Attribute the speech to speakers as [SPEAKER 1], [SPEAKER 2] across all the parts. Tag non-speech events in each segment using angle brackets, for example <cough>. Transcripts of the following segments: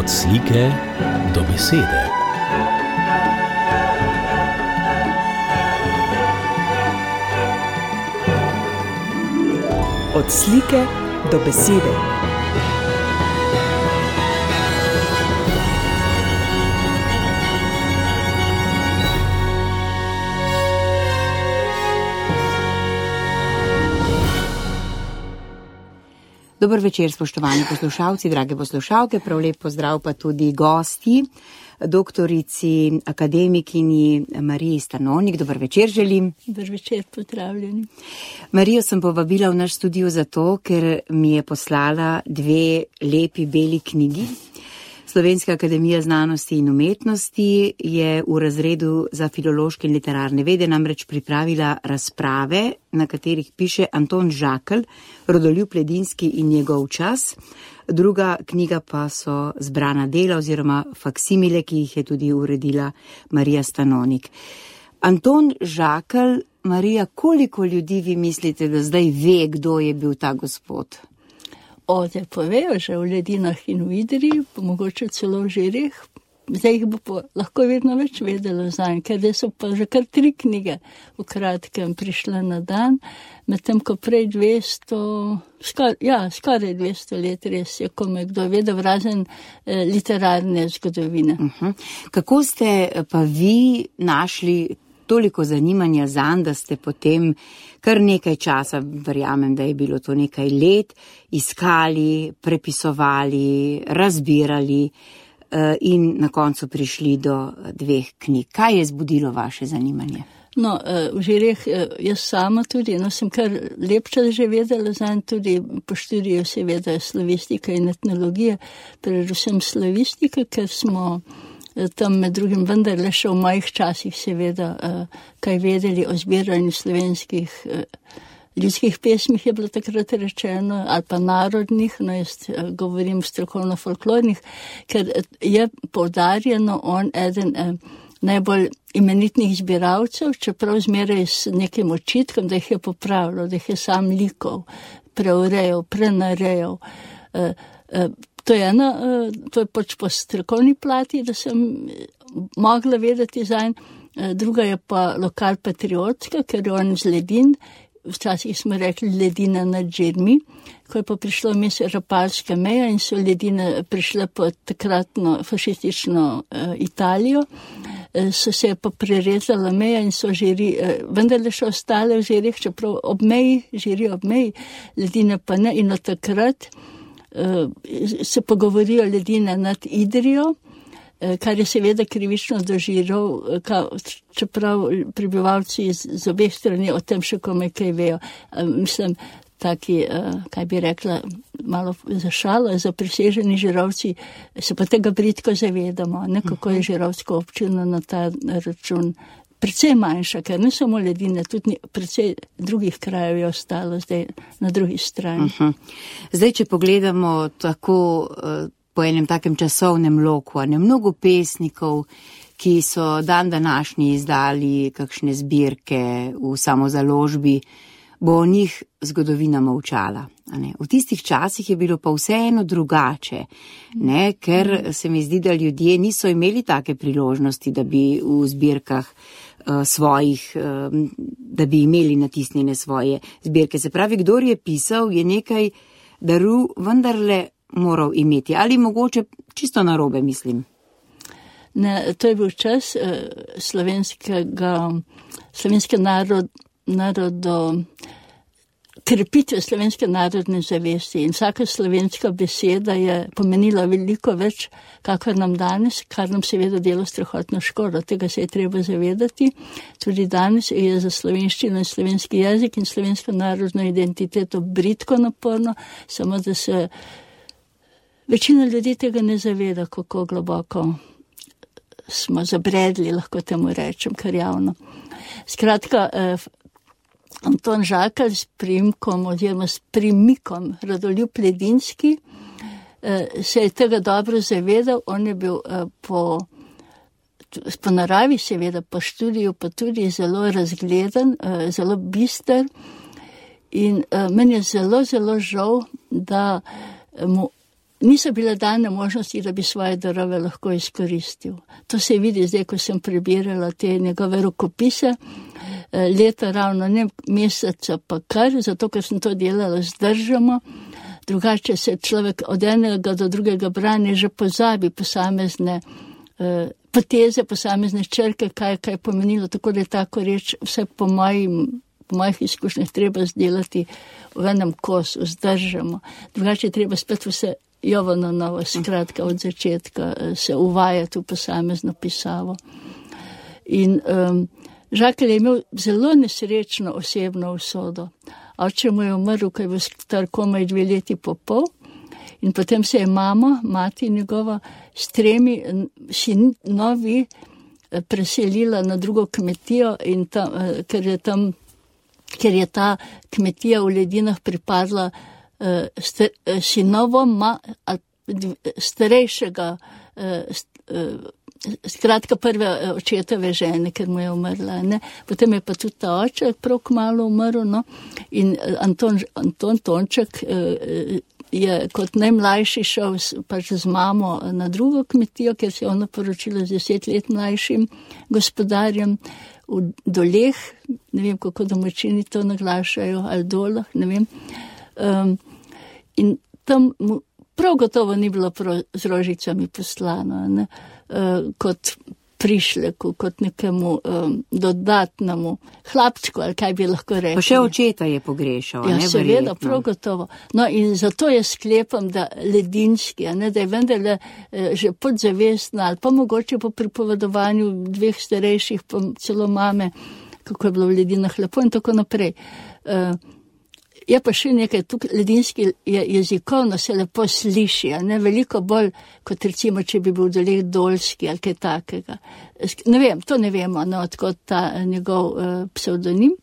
[SPEAKER 1] Od slike do besede.
[SPEAKER 2] Od slike do besede.
[SPEAKER 3] Dober večer, spoštovani poslušalci, drage poslušalke, prav lep pozdrav pa tudi gosti, doktorici, akademikinji Mariji Stanonik. Dober večer želim.
[SPEAKER 4] Dober večer, pozdravljeni.
[SPEAKER 3] Marijo sem povabila v naš studio zato, ker mi je poslala dve lepi beli knjigi. Slovenska akademija znanosti in umetnosti je v razredu za filološke in literarne vede namreč pripravila razprave, na katerih piše Anton Žakl, rodoljub Ledinski in njegov čas. Druga knjiga pa so zbrana dela oziroma faksimile, ki jih je tudi uredila Marija Stanonik. Anton Žakl, Marija, koliko ljudi vi mislite, da zdaj ve, kdo je bil ta gospod?
[SPEAKER 4] Ode povejo, že v ledinah in v idri, pa mogoče celo v žirih. Zdaj jih bo pa lahko vedno več vedelo za en, ker so pa že kar tri knjige v kratkem prišle na dan, medtem ko prej 200, skor, ja, skoraj 200 let res je, ko me kdo vedel, razen eh, literarne zgodovine. Uh
[SPEAKER 3] -huh. Kako ste pa vi našli toliko zanimanja za njim, da ste potem kar nekaj časa, verjamem, da je bilo to nekaj let, iskali, prepisovali, razbirali uh, in na koncu prišli do dveh knjig. Kaj je zbudilo vaše zanimanje?
[SPEAKER 4] No, eh, v žireh jaz sama tudi, no sem kar lep čas že vedela za njim, tudi po študiju seveda slavistika in etnologija, predvsem slavistika, ker smo tam med drugim vendarle še v mojih časih seveda uh, kaj vedeli o zbiranju slovenskih uh, ljudskih pesmih, je bilo takrat rečeno, ali pa narodnih, no jaz govorim strokovno folklornih, ker je povdarjeno on eden uh, najbolj imenitnih zbiralcev, čeprav zmeraj s nekim očitkom, da jih je popravljal, da jih je sam likov, preurejal, prenarejal. Uh, uh, To je ena, eh, to je pač po strokovni plati, da sem eh, mogla vedeti za en. Eh, druga je pa lokal patriotska, ker je on z ledin. Včasih smo rekli ledina nad žirmi, ko je pa prišlo mes rapalska meja in so ledine prišle pod takratno fašistično uh, Italijo, uh, so se pa prerezala meja in so žiri, uh, vendarle še ostale v žirih, čeprav ob meji, žiri ob meji, ledine pa ne in od takrat. Eh, se pogovorijo ledine nad Idrijo, eh, kar je seveda krivično doživel, eh, čeprav prebivalci iz, z obeh strani o tem še komaj kaj vejo. Mislim, taki, kaj bi rekla, malo za šalo, za priseženi žirovci, se pa tega britko zavedamo, ne kako je mhm. žirovsko občino na ta račun precej manjša, ker ne samo ledine, tudi precej drugih krajev je ostalo zdaj na drugi strani. Uh -huh.
[SPEAKER 3] Zdaj, če pogledamo tako uh, po enem takem časovnem loku, ne mnogo pesnikov, ki so dan današnji izdali kakšne zbirke v samozaložbi, bo o njih zgodovina molčala. V tistih časih je bilo pa vseeno drugače, ne? ker se mi zdi, da ljudje niso imeli take priložnosti, da bi v zbirkah uh, svojih, uh, da bi imeli natisnjene svoje zbirke. Se pravi, kdo je pisal, je nekaj daru vendarle moral imeti ali mogoče čisto narobe, mislim.
[SPEAKER 4] Ne, to je bil čas uh, slovenskega, slovenske narod, narodo krepitve slovenske narodne zavesti in vsaka slovenska beseda je pomenila veliko več, kakor nam danes, kar nam seveda delo strahotno škodo. Tega se je treba zavedati. Tudi danes je za slovenščino in slovenski jezik in slovensko narodno identiteto britko naporno, samo da se večina ljudi tega ne zaveda, kako globoko smo zabredli, lahko temu rečem, kar javno. Skratka, eh, Anton Žakal s primkom oziroma s primikom Radoljub Ledinski eh, se je tega dobro zavedal. On je bil eh, po, po naravi, seveda po študiju, pa tudi zelo razgledan, eh, zelo bister. In meni je zelo, zelo žal, da mu niso bile dane možnosti, da bi svoje darove lahko izkoristil. To se vidi zdaj, ko sem prebirala te njegove rokopise, leta ravno ne meseca, pa kar, zato ker sem to delala zdržamo. Drugače se človek od enega do drugega branja že pozabi posamezne eh, poteze, posamezne črke, kaj, kaj je pomenilo. Tako da je tako reč, vse po, mojim, po mojih izkušnjah treba zdelati v enem kosu, zdržamo. Drugače je treba spet vse jovo na novo, skratka od začetka eh, se uvajati v posamezno pisavo. In um, Žakelj je imel zelo nesrečno osebno usodo. Oče mu je umrl, ko je bil star komaj dve leti po pol. In potem se je mama, mati njegova, s tremi sinovi eh, preselila na drugo kmetijo, tam, eh, ker, je tam, ker je ta kmetija v ledinah pripadla uh, sinovom starejšega, uh, skratka prve očetove žene, ker mu je umrla. Ne? Potem je pa tudi ta oče prav kmalo umrl no? in Anton, Anton Tonček. Uh, je kot najmlajši šel pač z mamo na drugo kmetijo, ker se je ona poročila z deset let mlajšim gospodarjem v doleh, ne vem, kako domačini to naglašajo, ali dolah, ne vem. Um, in tam prav gotovo ni bilo z rožicami poslano, ne, kot prišleku, kot nekemu um, dodatnemu hlapčku, ali kaj bi lahko rekel.
[SPEAKER 3] Pa še očeta je pogrešal.
[SPEAKER 4] Ja, seveda, prav gotovo. No in zato jaz sklepam, da ledinski, ne, da je vendarle eh, že podzavestna ali pa mogoče po pripovedovanju dveh starejših, pa celo mame, kako je bilo v ledinah lepo in tako naprej. Uh, Je pa še nekaj, tukaj ledinski je jezikovno se lepo sliši, ne veliko bolj kot recimo, če bi bil dolek dolski ali kaj takega. Ne vem, to ne vemo, no, odkot ta njegov uh, pseudonim,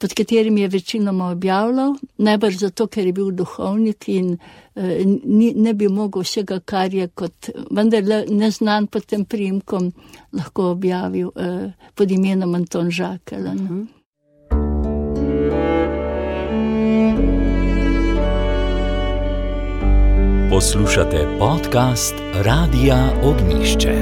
[SPEAKER 4] pod katerim je večinoma objavljal, najbrž zato, ker je bil duhovnik in uh, ni, ne bi mogel vsega, kar je kot vendar neznan pod tem primkom, lahko objavil uh, pod imenom Anton Žakel. Uh -huh.
[SPEAKER 1] Poslušate podcast Radia Ognišče.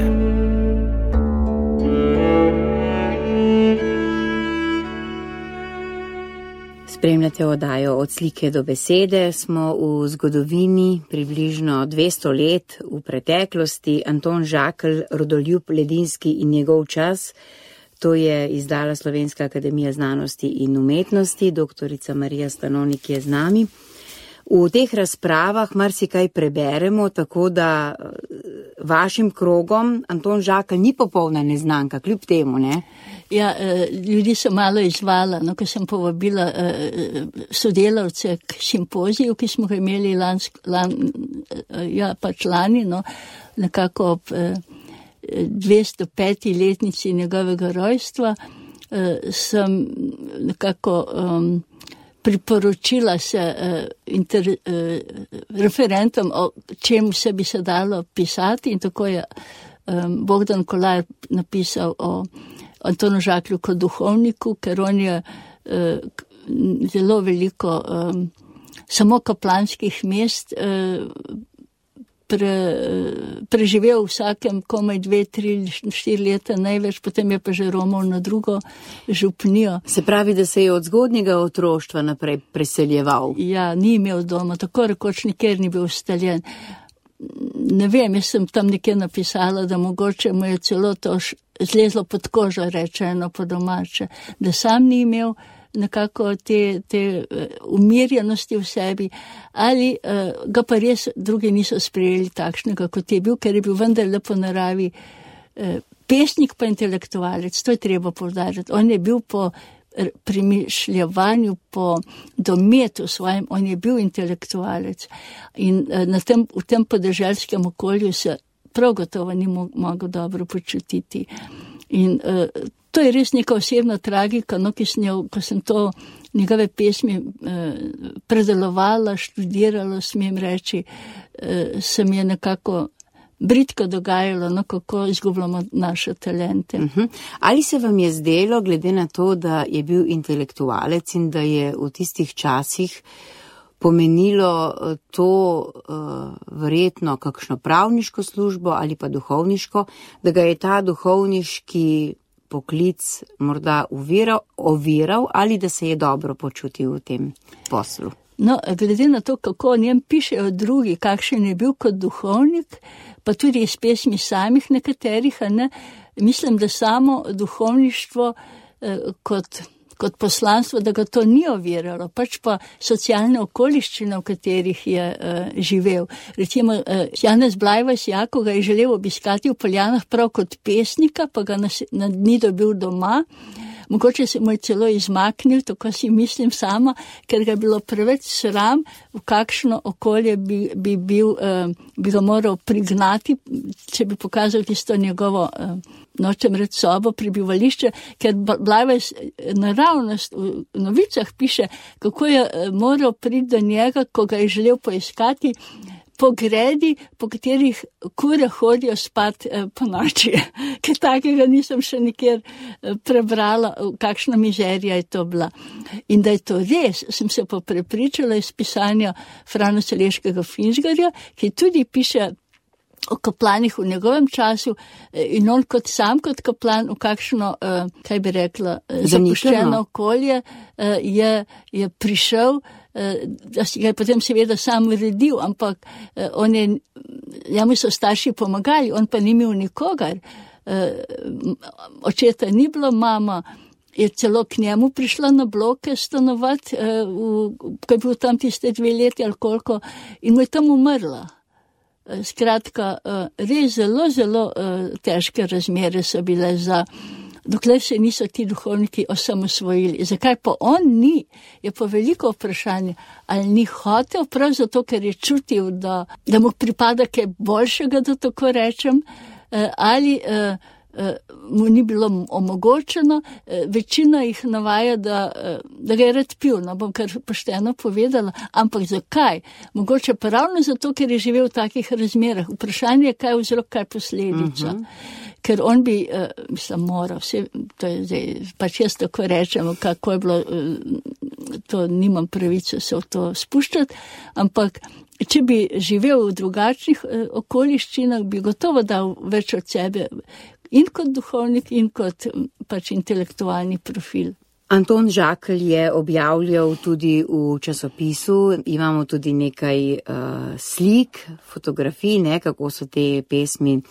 [SPEAKER 3] Spremljate oddajo od slike do besede. Smo v zgodovini približno 200 let v preteklosti. Anton Žakl, rodoljub Ledinski in njegov čas. To je izdala Slovenska akademija znanosti in umetnosti. Doktorica Marija Stanonik je z nami. V teh razpravah marsikaj preberemo, tako da eh, vašim krogom Anton Žakal ni popolna neznanka, kljub temu, ne?
[SPEAKER 4] Ja, eh, ljudi so malo izvala, no, ko sem povabila eh, sodelavce k simpoziju, ki smo ga imeli lansk, lan, ja, pač lani, no, nekako ob 205. letnici njegovega rojstva, sem nekako um, priporočila se uh, inter, uh, referentom, o čem se bi se dalo pisati in tako je um, Bogdan Kolar napisal o Antonu Žaklju kot duhovniku, ker on je uh, zelo veliko um, samo kaplanskih mest uh, pre, preživel vsakem komaj dve, tri, štiri leta največ, potem je pa že romal na drugo župnijo.
[SPEAKER 3] Se pravi, da se je od zgodnjega otroštva naprej preseljeval?
[SPEAKER 4] Ja, ni imel doma, tako rekoč nikjer ni bil ustaljen. Ne vem, jaz sem tam nekje napisala, da mogoče mu je celo to zlezlo pod kožo, rečeno po domače, da sam ni imel nekako te, te eh, umirjenosti v sebi, ali uh, ga pa res drugi niso sprejeli takšnega, kot je bil, ker je bil vendar lepo naravi uh, pesnik pa intelektualec, to je treba povdarjati. On je bil po premišljavanju, po dometu svojem, on je bil intelektualec in uh, tem, v tem podeželskem okolju se prav gotovo ni mogel dobro počutiti. In uh, to je res neka osebna tragika, no, ki sem jo, ko sem to njegove pesmi eh, predelovala, študirala, smem reči, eh, se mi je nekako britko dogajalo, no, kako izgubljamo naše talente. Uh
[SPEAKER 3] mhm. -huh. Ali se vam je zdelo, glede na to, da je bil intelektualec in da je v tistih časih pomenilo eh, to uh, verjetno kakšno pravniško službo ali pa duhovniško, da ga je ta duhovniški poklic morda uviral, oviral ali da se je dobro počutil v tem poslu.
[SPEAKER 4] No, glede na to, kako o njem pišejo drugi, kakšen je bil kot duhovnik, pa tudi iz pesmi samih nekaterih, ne, mislim, da samo duhovništvo eh, kot kot poslanstvo, da ga to ni oviralo, pač pa socialne okoliščine, v katerih je uh, živel. Recimo, uh, Janez Blajvas Jako ga je želel obiskati v Poljanah prav kot pesnika, pa ga nas, na, ni dobil doma. Mogoče se mu je celo izmaknil, tako si mislim sama, ker ga je bilo preveč sram, v kakšno okolje bi, bi, bil, uh, bi ga moral prignati, če bi pokazal tisto njegovo. Uh, nočem reči sobo, prebivališče, ker Blajves naravnost v novicah piše, kako je eh, moral priti do njega, ko ga je želel poiskati. Po gredi, po katerih kure hodijo spat eh, po noči, <laughs> ker takega nisem še nikjer eh, prebrala, kakšna mizerija je to bila. In da je to res, sem se pa prepričala iz pisanja Frana Celeškega Finžgarja, ki tudi piše o kaplanih v njegovem času eh, in on kot sam, kot kaplan, v kakšno, eh, kaj bi rekla, eh, zapuščeno okolje je, je prišel, da si ga je potem seveda sam uredil, ampak on je, njemu so starši pomagali, on pa ni imel nikogar. Očeta ni bilo, mama je celo k njemu prišla na bloke stanovati, ko je bil tam tiste dve leti ali koliko, in mu je tam umrla. Eh, skratka, eh, res zelo, zelo eh, težke razmere so bile za, dokler se niso ti duhovniki osamosvojili. Zakaj pa on ni, je pa veliko vprašanje, ali ni hotel, prav zato, ker je čutil, da, da mu pripada kaj boljšega, da tako rečem, ali Eh, mu ni bilo omogočeno, eh, večina jih navaja, da, eh, da ga je rad pil, no bom kar pošteno povedala, ampak zakaj? Mogoče pa ravno zato, ker je živel v takih razmerah. Vprašanje je, kaj je vzrok, kaj je posledica. Uh mhm. -huh. Ker on bi, uh, mislim, moral, vse, to je zdaj, pač jaz tako rečem, kako je bilo, uh, to nimam pravice se v to spuščati, ampak če bi živel v drugačnih okoliščinah, bi gotovo dal več od sebe, in kot duhovnik, in kot pač intelektualni profil.
[SPEAKER 3] Anton Žakl je objavljal tudi v časopisu, imamo tudi nekaj uh, slik, fotografij, ne, kako so te pesmi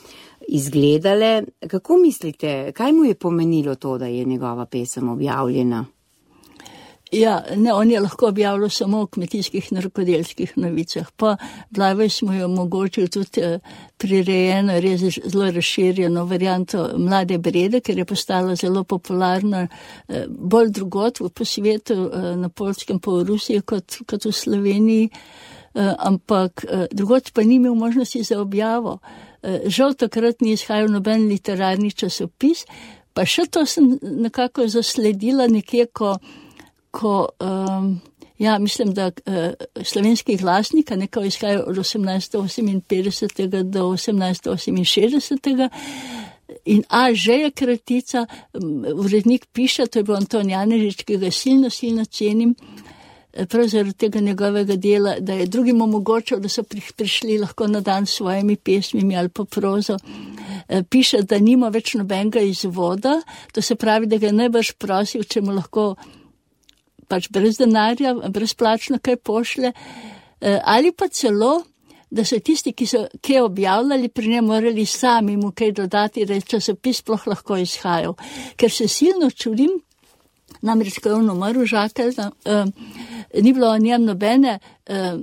[SPEAKER 3] izgledale. Kako mislite, kaj mu je pomenilo to, da je njegova pesem objavljena?
[SPEAKER 4] Ja, ne, on je lahko objavljal samo v kmetijskih narkodelskih novicah, pa Blavej smo jo omogočili tudi eh, prirejeno, res zelo razširjeno varianto Mlade brede, ker je postala zelo popularna eh, bolj drugot po svetu, eh, na Polskem, v Rusiji, kot, kot v Sloveniji, ampak drugot pa ni imel možnosti za objavo. Žal takrat ni izhajal noben literarni časopis, pa še to sem nekako zasledila nekje, ko ko, um, ja, mislim, da uh, slovenski glasnik, nekaj izhaja od 1858 do 1868. In a že je kratica, urednik piše, to je bil Anton Janežič, ki ga silno, silno cenim, eh, prav zaradi tega njegovega dela, da je drugim omogočal, da so prišli lahko na dan s svojimi pesmimi ali pa prozo. Eh, piše, da nima več nobenega izvoda, to se pravi, da ga je najbrž prosil, če mu lahko pač brez denarja, brezplačno kaj pošle, eh, ali pa celo, da so tisti, ki so kaj objavljali, pri njem morali sami mu kaj dodati, da je časopis sploh lahko izhajal. Ker se silno čudim, namreč, ko je on umrl, žakel, da eh, ni bilo o njem nobene. Eh,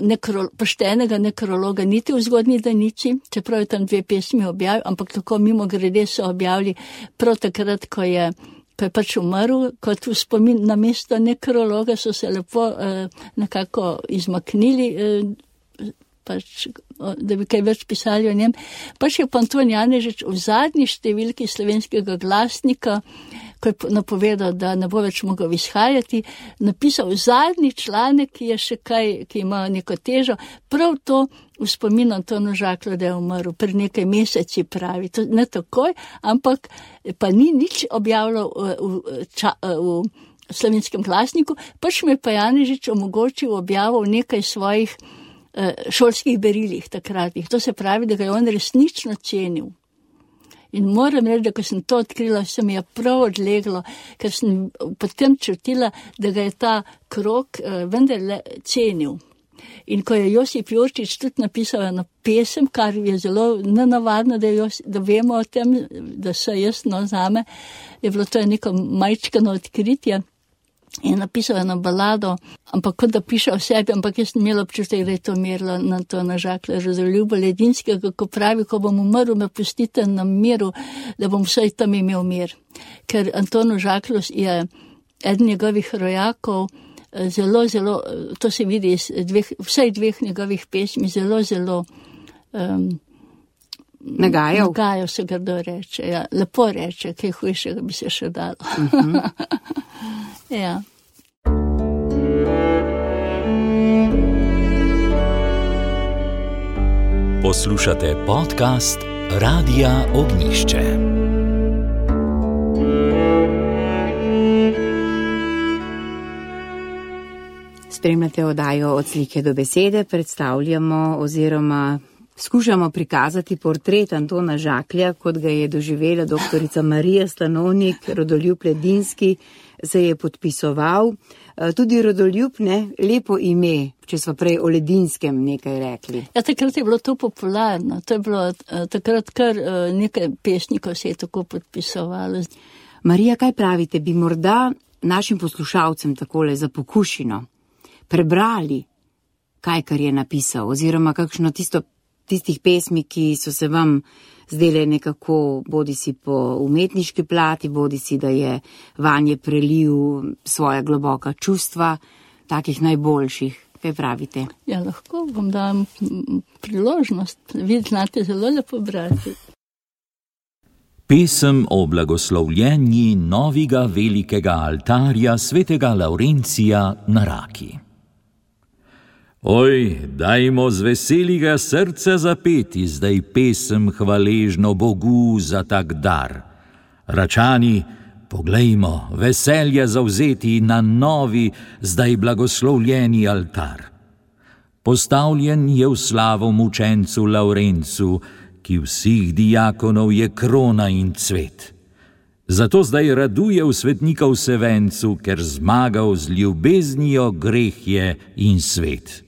[SPEAKER 4] nekro, poštenega nekrologa, niti v zgodni danici, čeprav je tam dve pesmi objavil, ampak tako mimo grede so objavili prav takrat, ko je ko je pač umrl, kot v spomin na mesto nekrologa, so se lepo eh, nekako izmaknili, eh, pač, da bi kaj več pisali o njem. Pač je pa Anton Janežič v zadnji številki slovenskega glasnika, ko je napovedal, da ne bo več mogel izhajati, napisal zadnji članek, ki je še kaj, ki ima neko težo, prav to v spomin Antonu Žaklu, da je umrl pred nekaj meseci, pravi, to ne takoj, ampak pa ni nič objavljal v, v, ča, v slovenskem glasniku, pač mi je pa Janežič omogočil objavo v nekaj svojih eh, šolskih berilih takratnih. To se pravi, da ga je on resnično cenil. In moram reči, da ko sem to odkrila, se mi je prav odleglo, ker sem potem čutila, da ga je ta krok eh, vendarle cenil. In ko je Josip Jurčič tudi napisal eno pesem, kar je zelo nenavadno, da, Jos, da vemo o tem, da se jaz no zame, je bilo to neko majčkano odkritje. Je napisal eno balado, ampak kot da piše o sebi, ampak jaz sem imela občutek, da je to merilo na to nažakle, že za ljubo ledinskega, ko pravi, ko bom umrl, me pustite na miru, da bom vsaj tam imel mir. Ker Antono Žaklus je eden njegovih rojakov, zelo, zelo, to se vidi iz dveh, vsaj dveh njegovih pesmi, zelo, zelo. Um,
[SPEAKER 3] Nagajal.
[SPEAKER 4] Nagajal se grdo reče, ja. lepo reče, kaj hujšega bi se še dalo. Uh <laughs> -huh. ja.
[SPEAKER 1] Poslušate podcast Radia Ognišče.
[SPEAKER 3] Spremljate oddajo od slike do besede, predstavljamo oziroma skušamo prikazati portret Antona Žaklja, kot ga je doživela dr. Marija Stanovnik, rodoljub Ledinski, se je podpisoval. Eh, tudi rodoljub, ne, lepo ime, če smo prej o Ledinskem nekaj rekli.
[SPEAKER 4] Ja, takrat je bilo to popularno, to je bilo eh, takrat kar eh, nekaj pesnikov se je tako podpisovalo.
[SPEAKER 3] Marija, kaj pravite, bi morda našim poslušalcem takole za pokušino? prebrali, kaj kar je napisal, oziroma kakšno tisto, tistih pesmi, ki so se vam zdele nekako bodi si po umetniški plati, bodi si, da je vanje prelil svoje globoka čustva, takih najboljših. Kaj pravite?
[SPEAKER 4] Ja, lahko vam dam priložnost, vi znate zelo lepo brati.
[SPEAKER 1] Pesem o blagoslovljenju novega velikega altarja svetega Laurencija na Raki. Oj, dajmo z veselega srca zapeti zdaj pesem hvaležno Bogu za tak dar. Račani, poglejmo, veselje zauzeti na novi, zdaj blagoslovljeni altar. Postavljen je v slavo mučencu Laurencu, ki vseh diakonov je krona in cvet. Zato zdaj raduje v svetnikov sevencu, ker zmagal z ljubeznijo greh je in svet.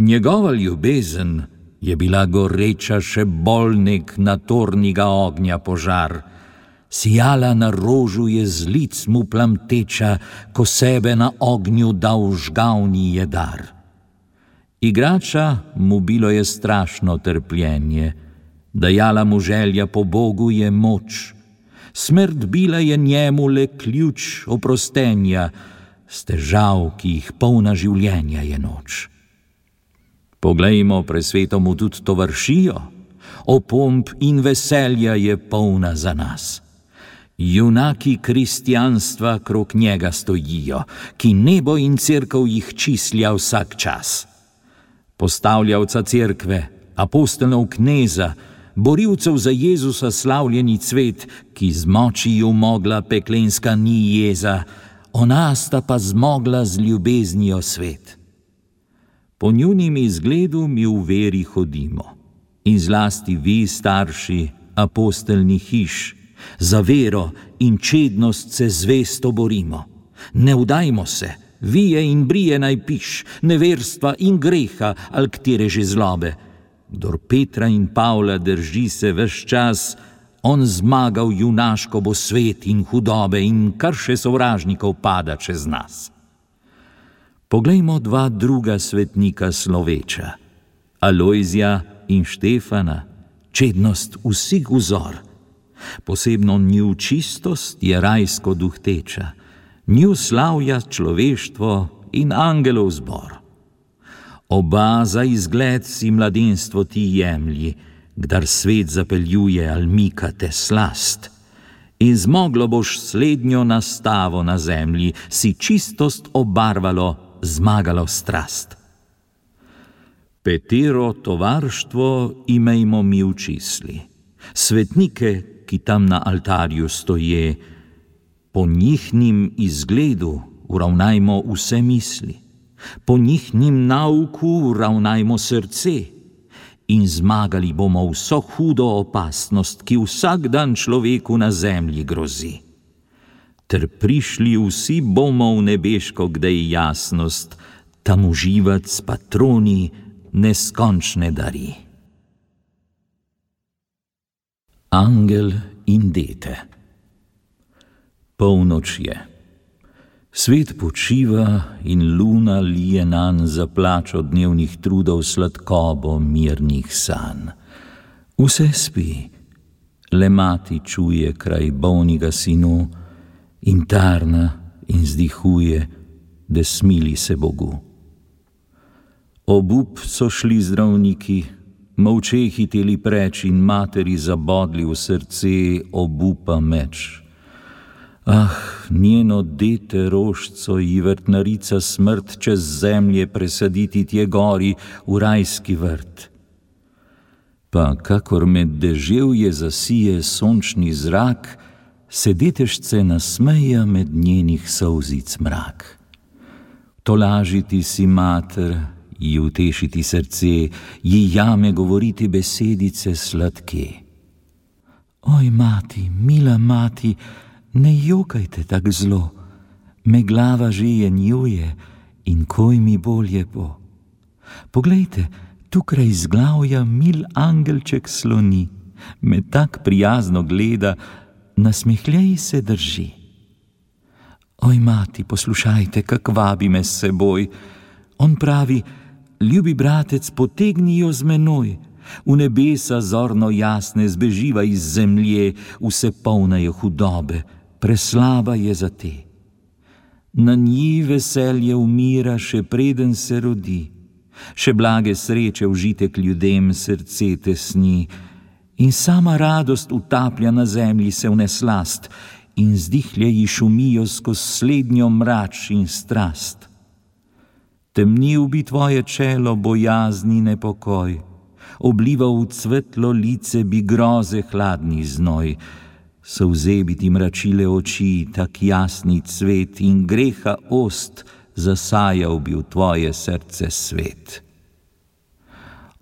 [SPEAKER 1] Njegova ljubezen je bila goreča še bolnik na torniga ognja požar, sijala na rožu je z lic mu plamteča, ko sebe na ognju dal žgavni je dar. Igrača mu bilo je strašno trpljenje, dajala mu želja po Bogu je moč, smrt bila je njemu le ključ oprostenja, stežav, ki jih polna življenja je noč. Poglejmo, presveto mu tudi to vršijo, opomp in veselja je polna za nas. Junaki kristijanstva krok njega stojijo, ki nebo in crkv jih čislja vsak čas. Postavljavca cerkve, apostolov kneza, borilcev za Jezusa slavljeni cvet, ki z močijo mogla peklenska ni jeza, ona sta pa zmogla z ljubeznijo svet po njunim izgledu mi v veri hodimo. In zlasti vi, starši, apostolni hiš, za vero in čednost se zvesto borimo. Ne vdajmo se, vije in brije naj piš, neverstva in greha, ali katere že zlobe. Kdor Petra in Pavla drži se vse čas, on zmagal junaško bo svet in hudobe in kar še sovražnikov pada čez nas. Poglejmo dva druga svetnika sloveča, Alojzija in Štefana, čednost vseh vzor. Posebno nju čistost je rajsko duhteča, nju slavja človeštvo in angelov zbor. Oba za izgled si mladinstvo ti jemlji, kdar svet zapeljuje almika te slast. In zmoglo boš slednjo nastavo na zemlji, si čistost obarvalo zmagalo strast. Petero tovarstvo imejmo mi v čisli, svetnike, ki tam na altarju stoje, Po njihnim izgledu uravnajmo vse misli, po njihnim nauku uravnajmo srce in zmagali bomo vso hudo opasnost, ki vsak dan človeku na zemlji grozi. Ter prišli vsi bomo v nebeško gdej jasnost, tam uživati s patroni neskončne dari. Angel in dete. Polnoč je. Svet počiva in luna lije nan za plač od dnevnih trudov sladkobo mirnih sanj. Vse spi, le mati čuje kraj bolnega sinu in tarna in zdihuje, da smili se Bogu. Obup so šli zdravniki, molče hiteli preč in materi zabodli v srce obupa meč. Ah, njeno dete rožco ji vrtnarica smrt čez zemlje presaditi tje gori v rajski vrt. Pa kakor med deževje zasije sončni zrak, se detešce nasmeja med njenih solzic mrak. Tolažiti si mater, ji utešiti srce, ji jame govoriti besedice sladke. Oj, mati, mila mati, ne jokajte tako zlo, me glava že jenjuje in koj mi bolje bo. Poglejte, tukaj iz glavja mil angelček sloni, me tak prijazno gleda, nasmehljaj se drži. Oj, mati, poslušajte, kak vabi me s seboj. On pravi, ljubi bratec, potegnijo z menoj. V nebesa zorno jasne zbeživa iz zemlje, vse polnejo hudobe, preslaba je za te. Na njih veselje umira, še preden se rodi, še blage sreče užitek ljudem srce tesni, in sama radost utaplja na zemlji se v neslast, in zdihlje ji šumijo skozi slednjo mrač in strast. Temnil bi tvoje čelo bojazni nepokoj, oblival v cvetlo lice bi groze hladni znoj, so vzebiti mračile oči, tak jasni cvet in greha ost zasajal bi v tvoje srce svet.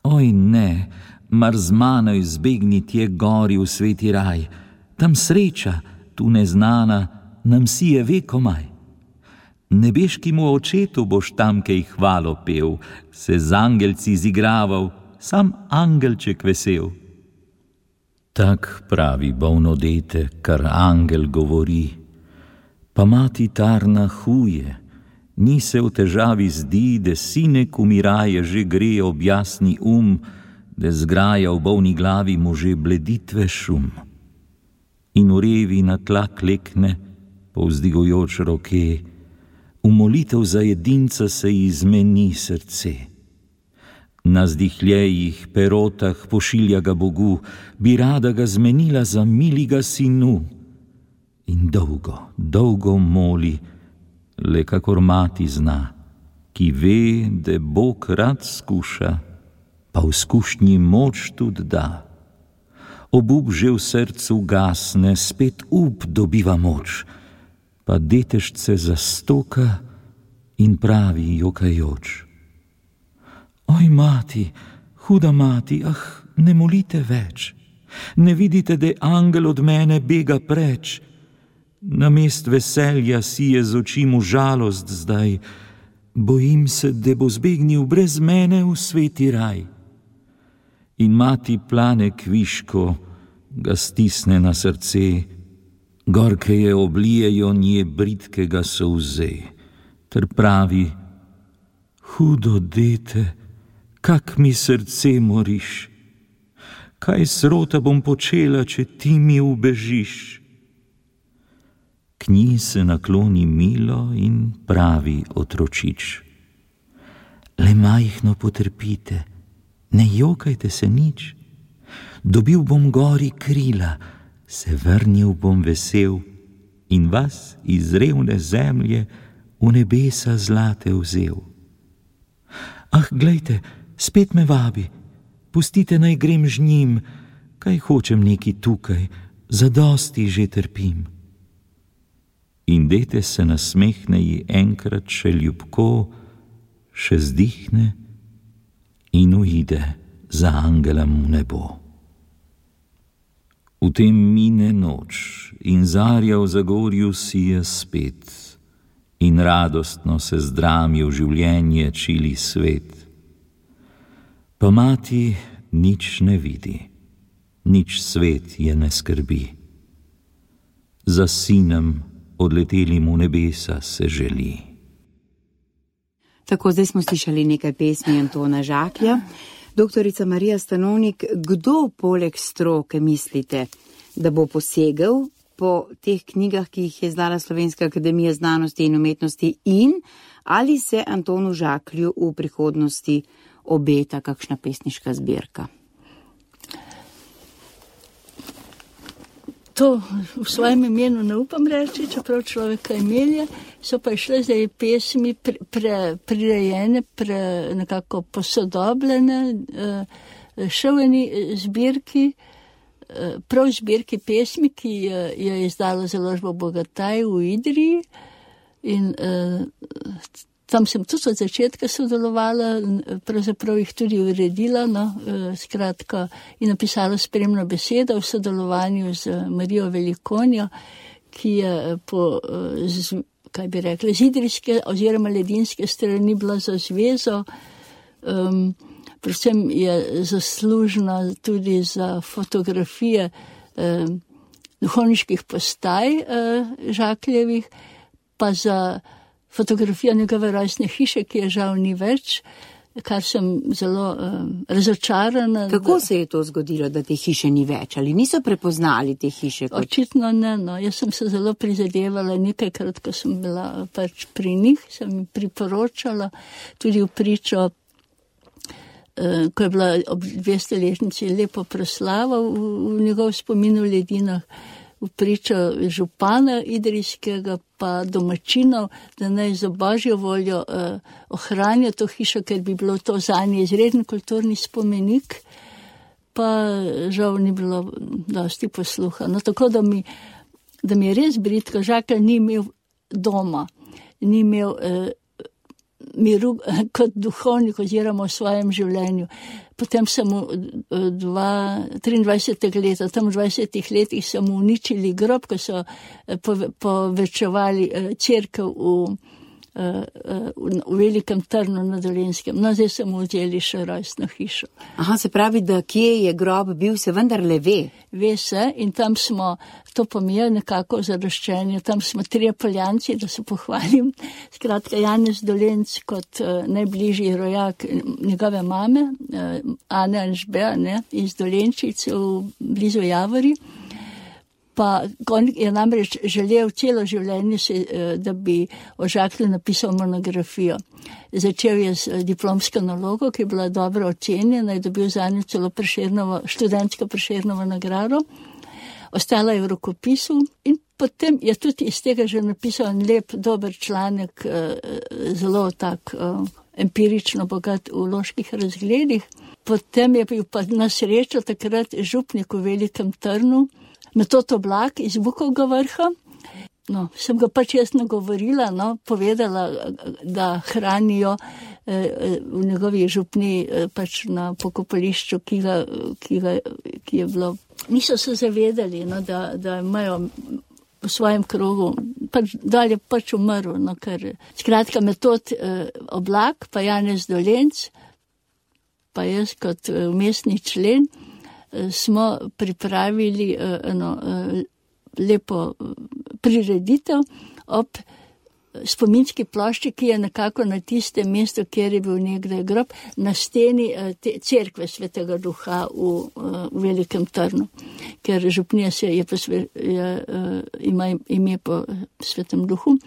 [SPEAKER 1] Oj ne, mar z mano izbegni tje gori v sveti raj, tam sreča, tu neznana, nam si je vekomaj. Nebeškemu očetu boš tam kaj hvalo pel, se z angelci zigraval, sam angelček vesel. Tak pravi bolno dete, kar angel govori. Pa mati tarna huje, ni se v težavi zdi, da sinek umiraje že gre ob jasni um, da zgraja v bolni glavi mu že bleditve šum. In urevi na tla klekne, povzdigujoč roke, v molitev za jedinca se izmeni srce na zdihlejih perotah pošilja ga Bogu, bi rada ga zmenila za miliga sinu. In dolgo, dolgo moli, le kakor mati zna, ki ve, da Bog rad skuša, pa v skušnji moč tudi da. Obup že v srcu gasne, spet up dobiva moč, pa detešce zastoka in pravi jokajoč. Oj, mati, huda mati, ah, ne molite več. Ne vidite, da angel od mene bega preč. Na mest veselja si je z oči mu žalost zdaj. Bojim se, da bo zbegnil brez mene v sveti raj. In mati plane kviško, ga stisne na srce, gorke je oblijejo nje britkega solze, ter pravi: Hudo dete kak mi srce moriš, kaj srota bom počela, če ti mi ubežiš. K njej se nakloni milo in pravi otročič. Le majhno potrpite, ne jokajte se nič. Dobil bom gori krila, se vrnil bom vesel in vas iz revne zemlje v nebesa zlate vzel. Ah, glejte, spet me vabi, pustite naj grem z njim, kaj hočem neki tukaj, za dosti že trpim. In dete se nasmehne ji enkrat še ljubko, še zdihne in uide za angelem v nebo. V tem mine noč in zarja v zagorju sije spet, in radostno se zdrami v življenje čili svet. Pa mati nič ne vidi, nič svet je ne skrbi. Za sinem odletelim v nebesa se želi.
[SPEAKER 3] Tako zdaj smo slišali nekaj pesmi Antona Žaklja. Doktorica Marija Stanovnik, kdo poleg stroke mislite, da bo posegel po teh knjigah, ki jih je izdala Slovenska akademija znanosti in umetnosti in ali se Antonu Žaklju v prihodnosti obeta kakšna pesniška zbirka?
[SPEAKER 4] To v svojem imenu ne upam reči, čeprav človeka imelje, so pa išle zdaj pesmi prirejene, pre, pre, nekako posodobljene, eh, še v eni zbirki, eh, prav zbirki pesmi, ki je izdala založbo Bogataj v Idriji. In eh, Tam sem tudi od začetka sodelovala, pravzaprav jih tudi uredila, no, e, skratka, in napisala spremno besedo v sodelovanju z Marijo Velikonjo, ki je po, z, kaj bi rekli, zidrijske oziroma ledinske strani bila za zvezo. Um, predvsem je zaslužna tudi za fotografije um, duhovniških postaj uh, Žakljevih, pa za fotografijo njegove rojstne hiše, ki je žal ni več, kar sem zelo um, razočarana.
[SPEAKER 3] Kako da... se je to zgodilo, da te hiše ni več ali niso prepoznali te hiše?
[SPEAKER 4] Kot... Očitno ne. No. Jaz sem se zelo prizadevala nekajkrat, ko sem bila pač pri njih, sem jim priporočala tudi v pričo. Ko je bila ob 200-letnici lepo proslava v, v njegov spominu v ledinah, v pričo župana idrijskega, pa domačinov, da naj za božjo voljo eh, ohranijo to hišo, ker bi bilo to za nje izreden kulturni spomenik, pa žal ni bilo dosti posluha. No, tako da mi, da mi je res britko, žakal ni imel doma, ni imel eh, miru <laughs> kot duhovnik oziroma v svojem življenju. Potem sem v 23. leta, tam v 20 letih so mu uničili grob, ko so eh, povečevali eh, crkv v, eh, v, v velikem trnu na Dolenskem. No, zdaj so mu vzeli še rojstno hišo.
[SPEAKER 3] Aha, se pravi, da kje je grob bil, se vendar le ve.
[SPEAKER 4] Ve se in tam smo to pomijo nekako zaraščenje. Tam smo tri poljanci, da se pohvalim. Skratka, Janez Dolenc kot uh, najbližji rojak njegove mame, uh, Ane Anžbe, ne, iz Dolenčice v blizu Javori. Pa on je namreč želel celo življenje, se, uh, da bi o Žaklu napisal monografijo. Začel je z diplomsko nalogo, ki je bila dobro ocenjena in dobil za njo celo študentsko preširnovo nagrado ostala je v rokopisu in potem je tudi iz tega že napisal en lep, dober članek, eh, zelo tak eh, empirično bogat v loških razgledih. Potem je bil pa na srečo takrat župnik v velikem trnu, metod oblak iz Bukovega vrha. No, sem ga pač jaz nagovorila, no, povedala, da hranijo eh, v njegovi župni pač na pokopališču, ki, ga, ki, ga, ki je bilo niso se zavedali, no, da, da imajo v svojem krogu, pač, da je pač umrl. No, ker, skratka, metod eh, oblak, pa Janez Dolenc, pa jaz kot eh, mestni člen, eh, smo pripravili eh, eno eh, lepo eh, prireditev ob spominski plošči, ki je nekako na tistem mestu, kjer je bil nekdaj grob, na steni eh, cerkve svetega duha v, v velikem trnu, ker župnija se je, posve, je ima ime po svetem duhu,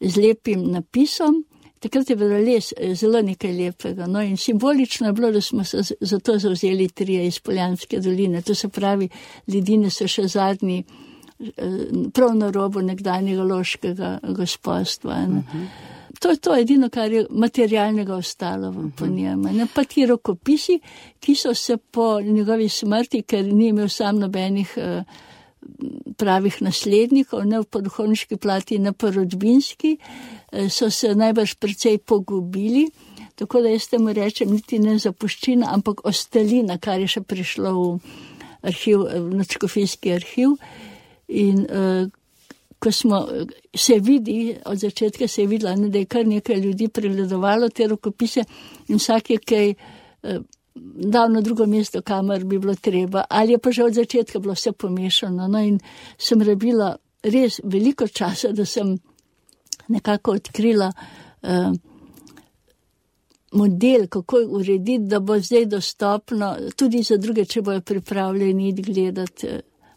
[SPEAKER 4] z lepim napisom. Takrat je bilo res zelo nekaj lepega. No, in simbolično je bilo, da smo se za to zauzeli trije iz Poljanske doline. To se pravi, ljudine so še zadnji prav na robu nekdanjega loškega gospodstva. Uh mhm. -huh. To je to edino, kar je materialnega ostalo uh -huh. njem. Pa ti rokopisi, ki so se po njegovi smrti, ker ni imel sam nobenih uh, pravih naslednikov, ne po duhovniški plati, ne po rodbinski, eh, so se najbrž precej pogubili. Tako da jaz temu rečem, niti ne zapuščina, ampak ostalina, kar je še prišlo v arhiv, v načkofijski arhiv. In uh, ko smo se vidi, od začetka se je videla, ne, da je kar nekaj ljudi pregledovalo te rokopise in vsak je kaj uh, dal na drugo mesto, kamor bi bilo treba. Ali je pa že od začetka bilo vse pomešano. No, in sem rabila res veliko časa, da sem nekako odkrila. Uh, Model, kako urediti, da bo zdaj dostopno tudi za druge, če bojo pripravljeni gledati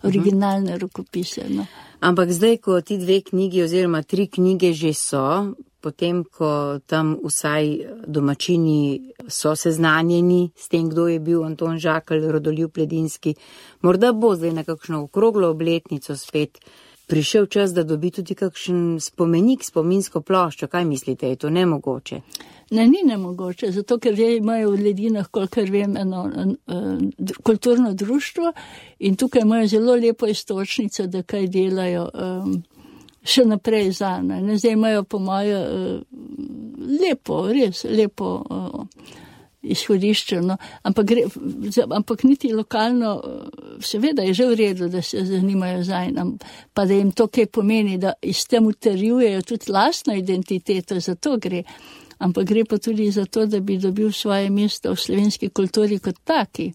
[SPEAKER 4] originalne rokopise. No.
[SPEAKER 3] Ampak zdaj, ko ti dve knjigi oziroma tri knjige že so, potem, ko tam vsaj domačini so seznanjeni s tem, kdo je bil Anton Žakl, Rodolju Pledinski, morda bo zdaj na kakšno okroglo obletnico spet prišel čas, da dobi tudi kakšen spomenik, spominsko ploščo. Kaj mislite, je to nemogoče?
[SPEAKER 4] Ne, ni nemogoče, zato ker imajo v Ledinah, kolikor vem, eno kulturno društvo in tukaj imajo zelo lepo istočnico, da kaj delajo um, še naprej za me. Zdaj imajo po moje uh, lepo, res lepo. Uh, izhodišče. No. Ampak, gre, ampak niti lokalno, seveda je že v redu, da se zanimajo za en, pa da jim to kaj pomeni, da iz tem utrjujejo tudi lastno identiteto, za to gre. Ampak gre pa tudi za to, da bi dobil svoje mesto v slovenski kulturi kot taki.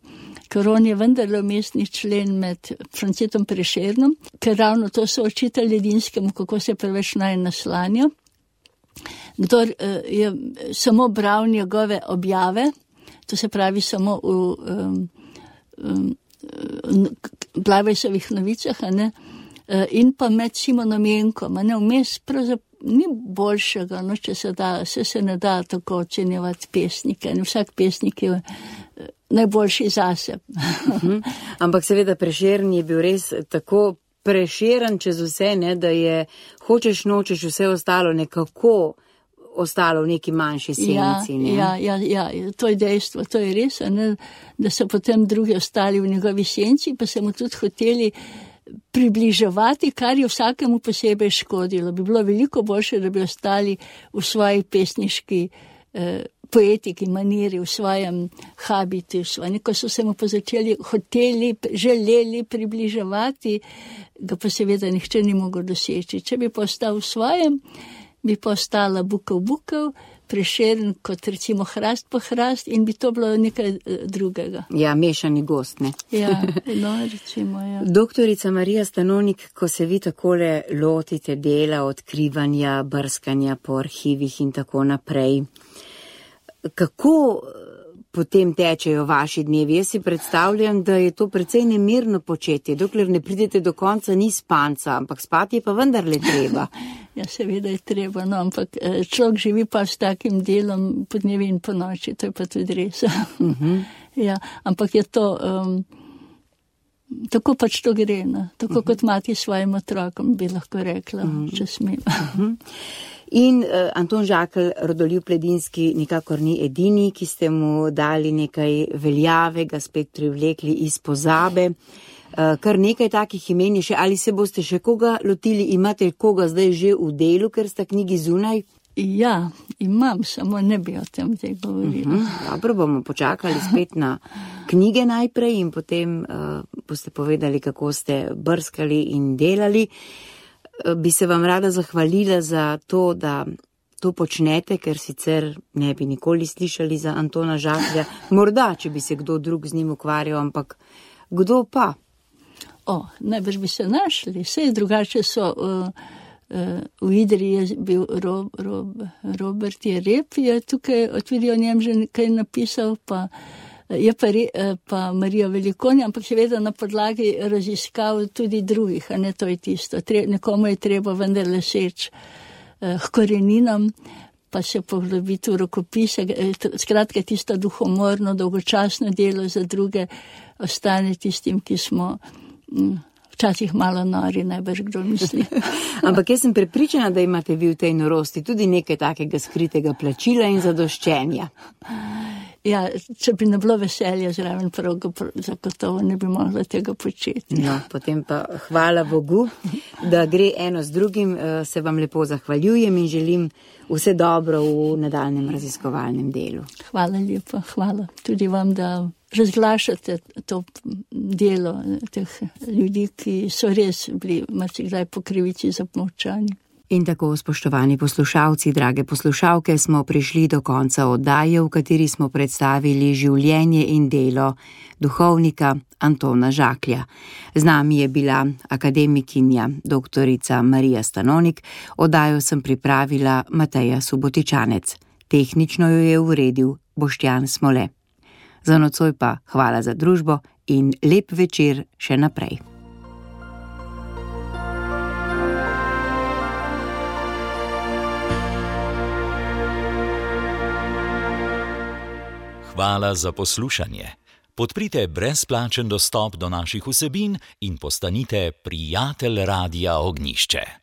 [SPEAKER 4] Ker on je vendarle mestni člen med Francetom Prešernom, ker ravno to so očitali jedinskemu, kako se preveč naj naslanja. Kdor uh, je samo bral njegove objave, to se pravi samo v um, um, Blavejsovih novicah, ne, uh, in pa med Simonom Jenkom, ne vmes pravzaprav. Ni boljšega, no, če se da, se, se ne da tako ocenjevati pesnike. In vsak pesnik je najboljši zase.
[SPEAKER 3] Mhm. Ampak seveda preširni je bil res tako preširen čez vse, ne, da je hočeš nočeš vse ostalo nekako ostalo v neki manjši senci.
[SPEAKER 4] Ja, ja, ja, ja, to je dejstvo, to je res, ne, da so potem drugi ostali v njegovi senci, pa se mu tudi hoteli približevati, kar je vsakemu posebej škodilo. Bi bilo veliko boljše, da bi ostali v svoji pesniški eh, poetiki, maniri, v svojem habitu. Ko so se mu pa začeli hoteli, želeli približevati, ga pa seveda nihče ni mogel doseči. Če bi pa ostal v svojem, bi pa ostala bukov bukov. Prešeren kot recimo hrast po hrast in bi to bilo nekaj eh, drugega.
[SPEAKER 3] Ja, mešani gost, ne?
[SPEAKER 4] Ja, <laughs> no, recimo, ja.
[SPEAKER 3] Doktorica Marija Stanonik, ko se vi takole lotite dela, odkrivanja, brskanja po arhivih in tako naprej, kako eh, potem tečejo vaši dnevi? Jaz si predstavljam, da je to precej nemirno početje, dokler ne pridete do konca, ni spanca, ampak spati je pa vendarle treba. <laughs>
[SPEAKER 4] ja, seveda je treba, no, ampak eh, človek živi pa s takim delom po dnevi in po noči, to je pa tudi res. uh <laughs> -huh. ja, ampak je to. Um, Tako pač to gre, no? tako uh -huh. kot mati svojim otrokom, bi lahko rekla, uh -huh. če smem. Uh -huh.
[SPEAKER 3] In uh, Anton Žakl, rodoljub Pledinski, nikakor ni edini, ki ste mu dali nekaj veljavega, spet privlekli iz pozabe. Uh, kar nekaj takih imen je še, ali se boste še koga lotili, imate koga zdaj že v delu, ker sta knjigi zunaj?
[SPEAKER 4] Ja, imam, samo ne bi o tem zdaj govorila. Uh
[SPEAKER 3] mhm, -huh, dobro, bomo počakali spet na knjige najprej in potem uh, boste povedali, kako ste brskali in delali. Uh, bi se vam rada zahvalila za to, da to počnete, ker sicer ne bi nikoli slišali za Antona Žaklja. Morda, če bi se kdo drug z njim ukvarjal, ampak kdo pa?
[SPEAKER 4] O, najbrž bi se našli, vse drugače so. Uh, uh, v Idri je bil Rob, Rob, Robert Jerep, je tukaj tudi o njem že nekaj napisal. Pa, je pa, re, eh, pa Marija Velikonja, ampak seveda na podlagi raziskav tudi drugih, a ne to je tisto. Tre, nekomu je treba vendarle seč eh, koreninam, pa se poglobiti v rokopise. Eh, skratka, tisto duhomorno, dolgočasno delo za druge ostane tistim, ki smo. Hm, Včasih malo nori, najbrž kdo misli. <laughs>
[SPEAKER 3] Ampak jaz sem prepričana, da imate vi v tej norosti tudi nekaj takega skritega plačila in zadoščenja.
[SPEAKER 4] Ja, če bi ne bilo veselja zraven, prav zagotovo ne bi mogla tega početi.
[SPEAKER 3] No, potem pa hvala Bogu, da gre eno z drugim. Eh, se vam lepo zahvaljujem in želim vse dobro v nadaljem raziskovalnem delu.
[SPEAKER 4] Hvala lepa, hvala tudi vam, da razglašate to delo teh ljudi, ki so res bili marsikdaj po krivici zapmočani.
[SPEAKER 3] In tako, spoštovani poslušalci, drage poslušalke, smo prišli do konca oddaje, v kateri smo predstavili življenje in delo duhovnika Antona Žaklja. Z nami je bila akademikinja dr. Marija Stanonik, oddajo sem pripravila Mateja Subotičanec. Tehnično jo je uredil Boštjan Smole. Za nocoj pa hvala za družbo in lep večer še naprej.
[SPEAKER 1] Hvala za poslušanje. Podprite brezplačen dostop do naših vsebin in postanite prijatelj Radia Ognišče.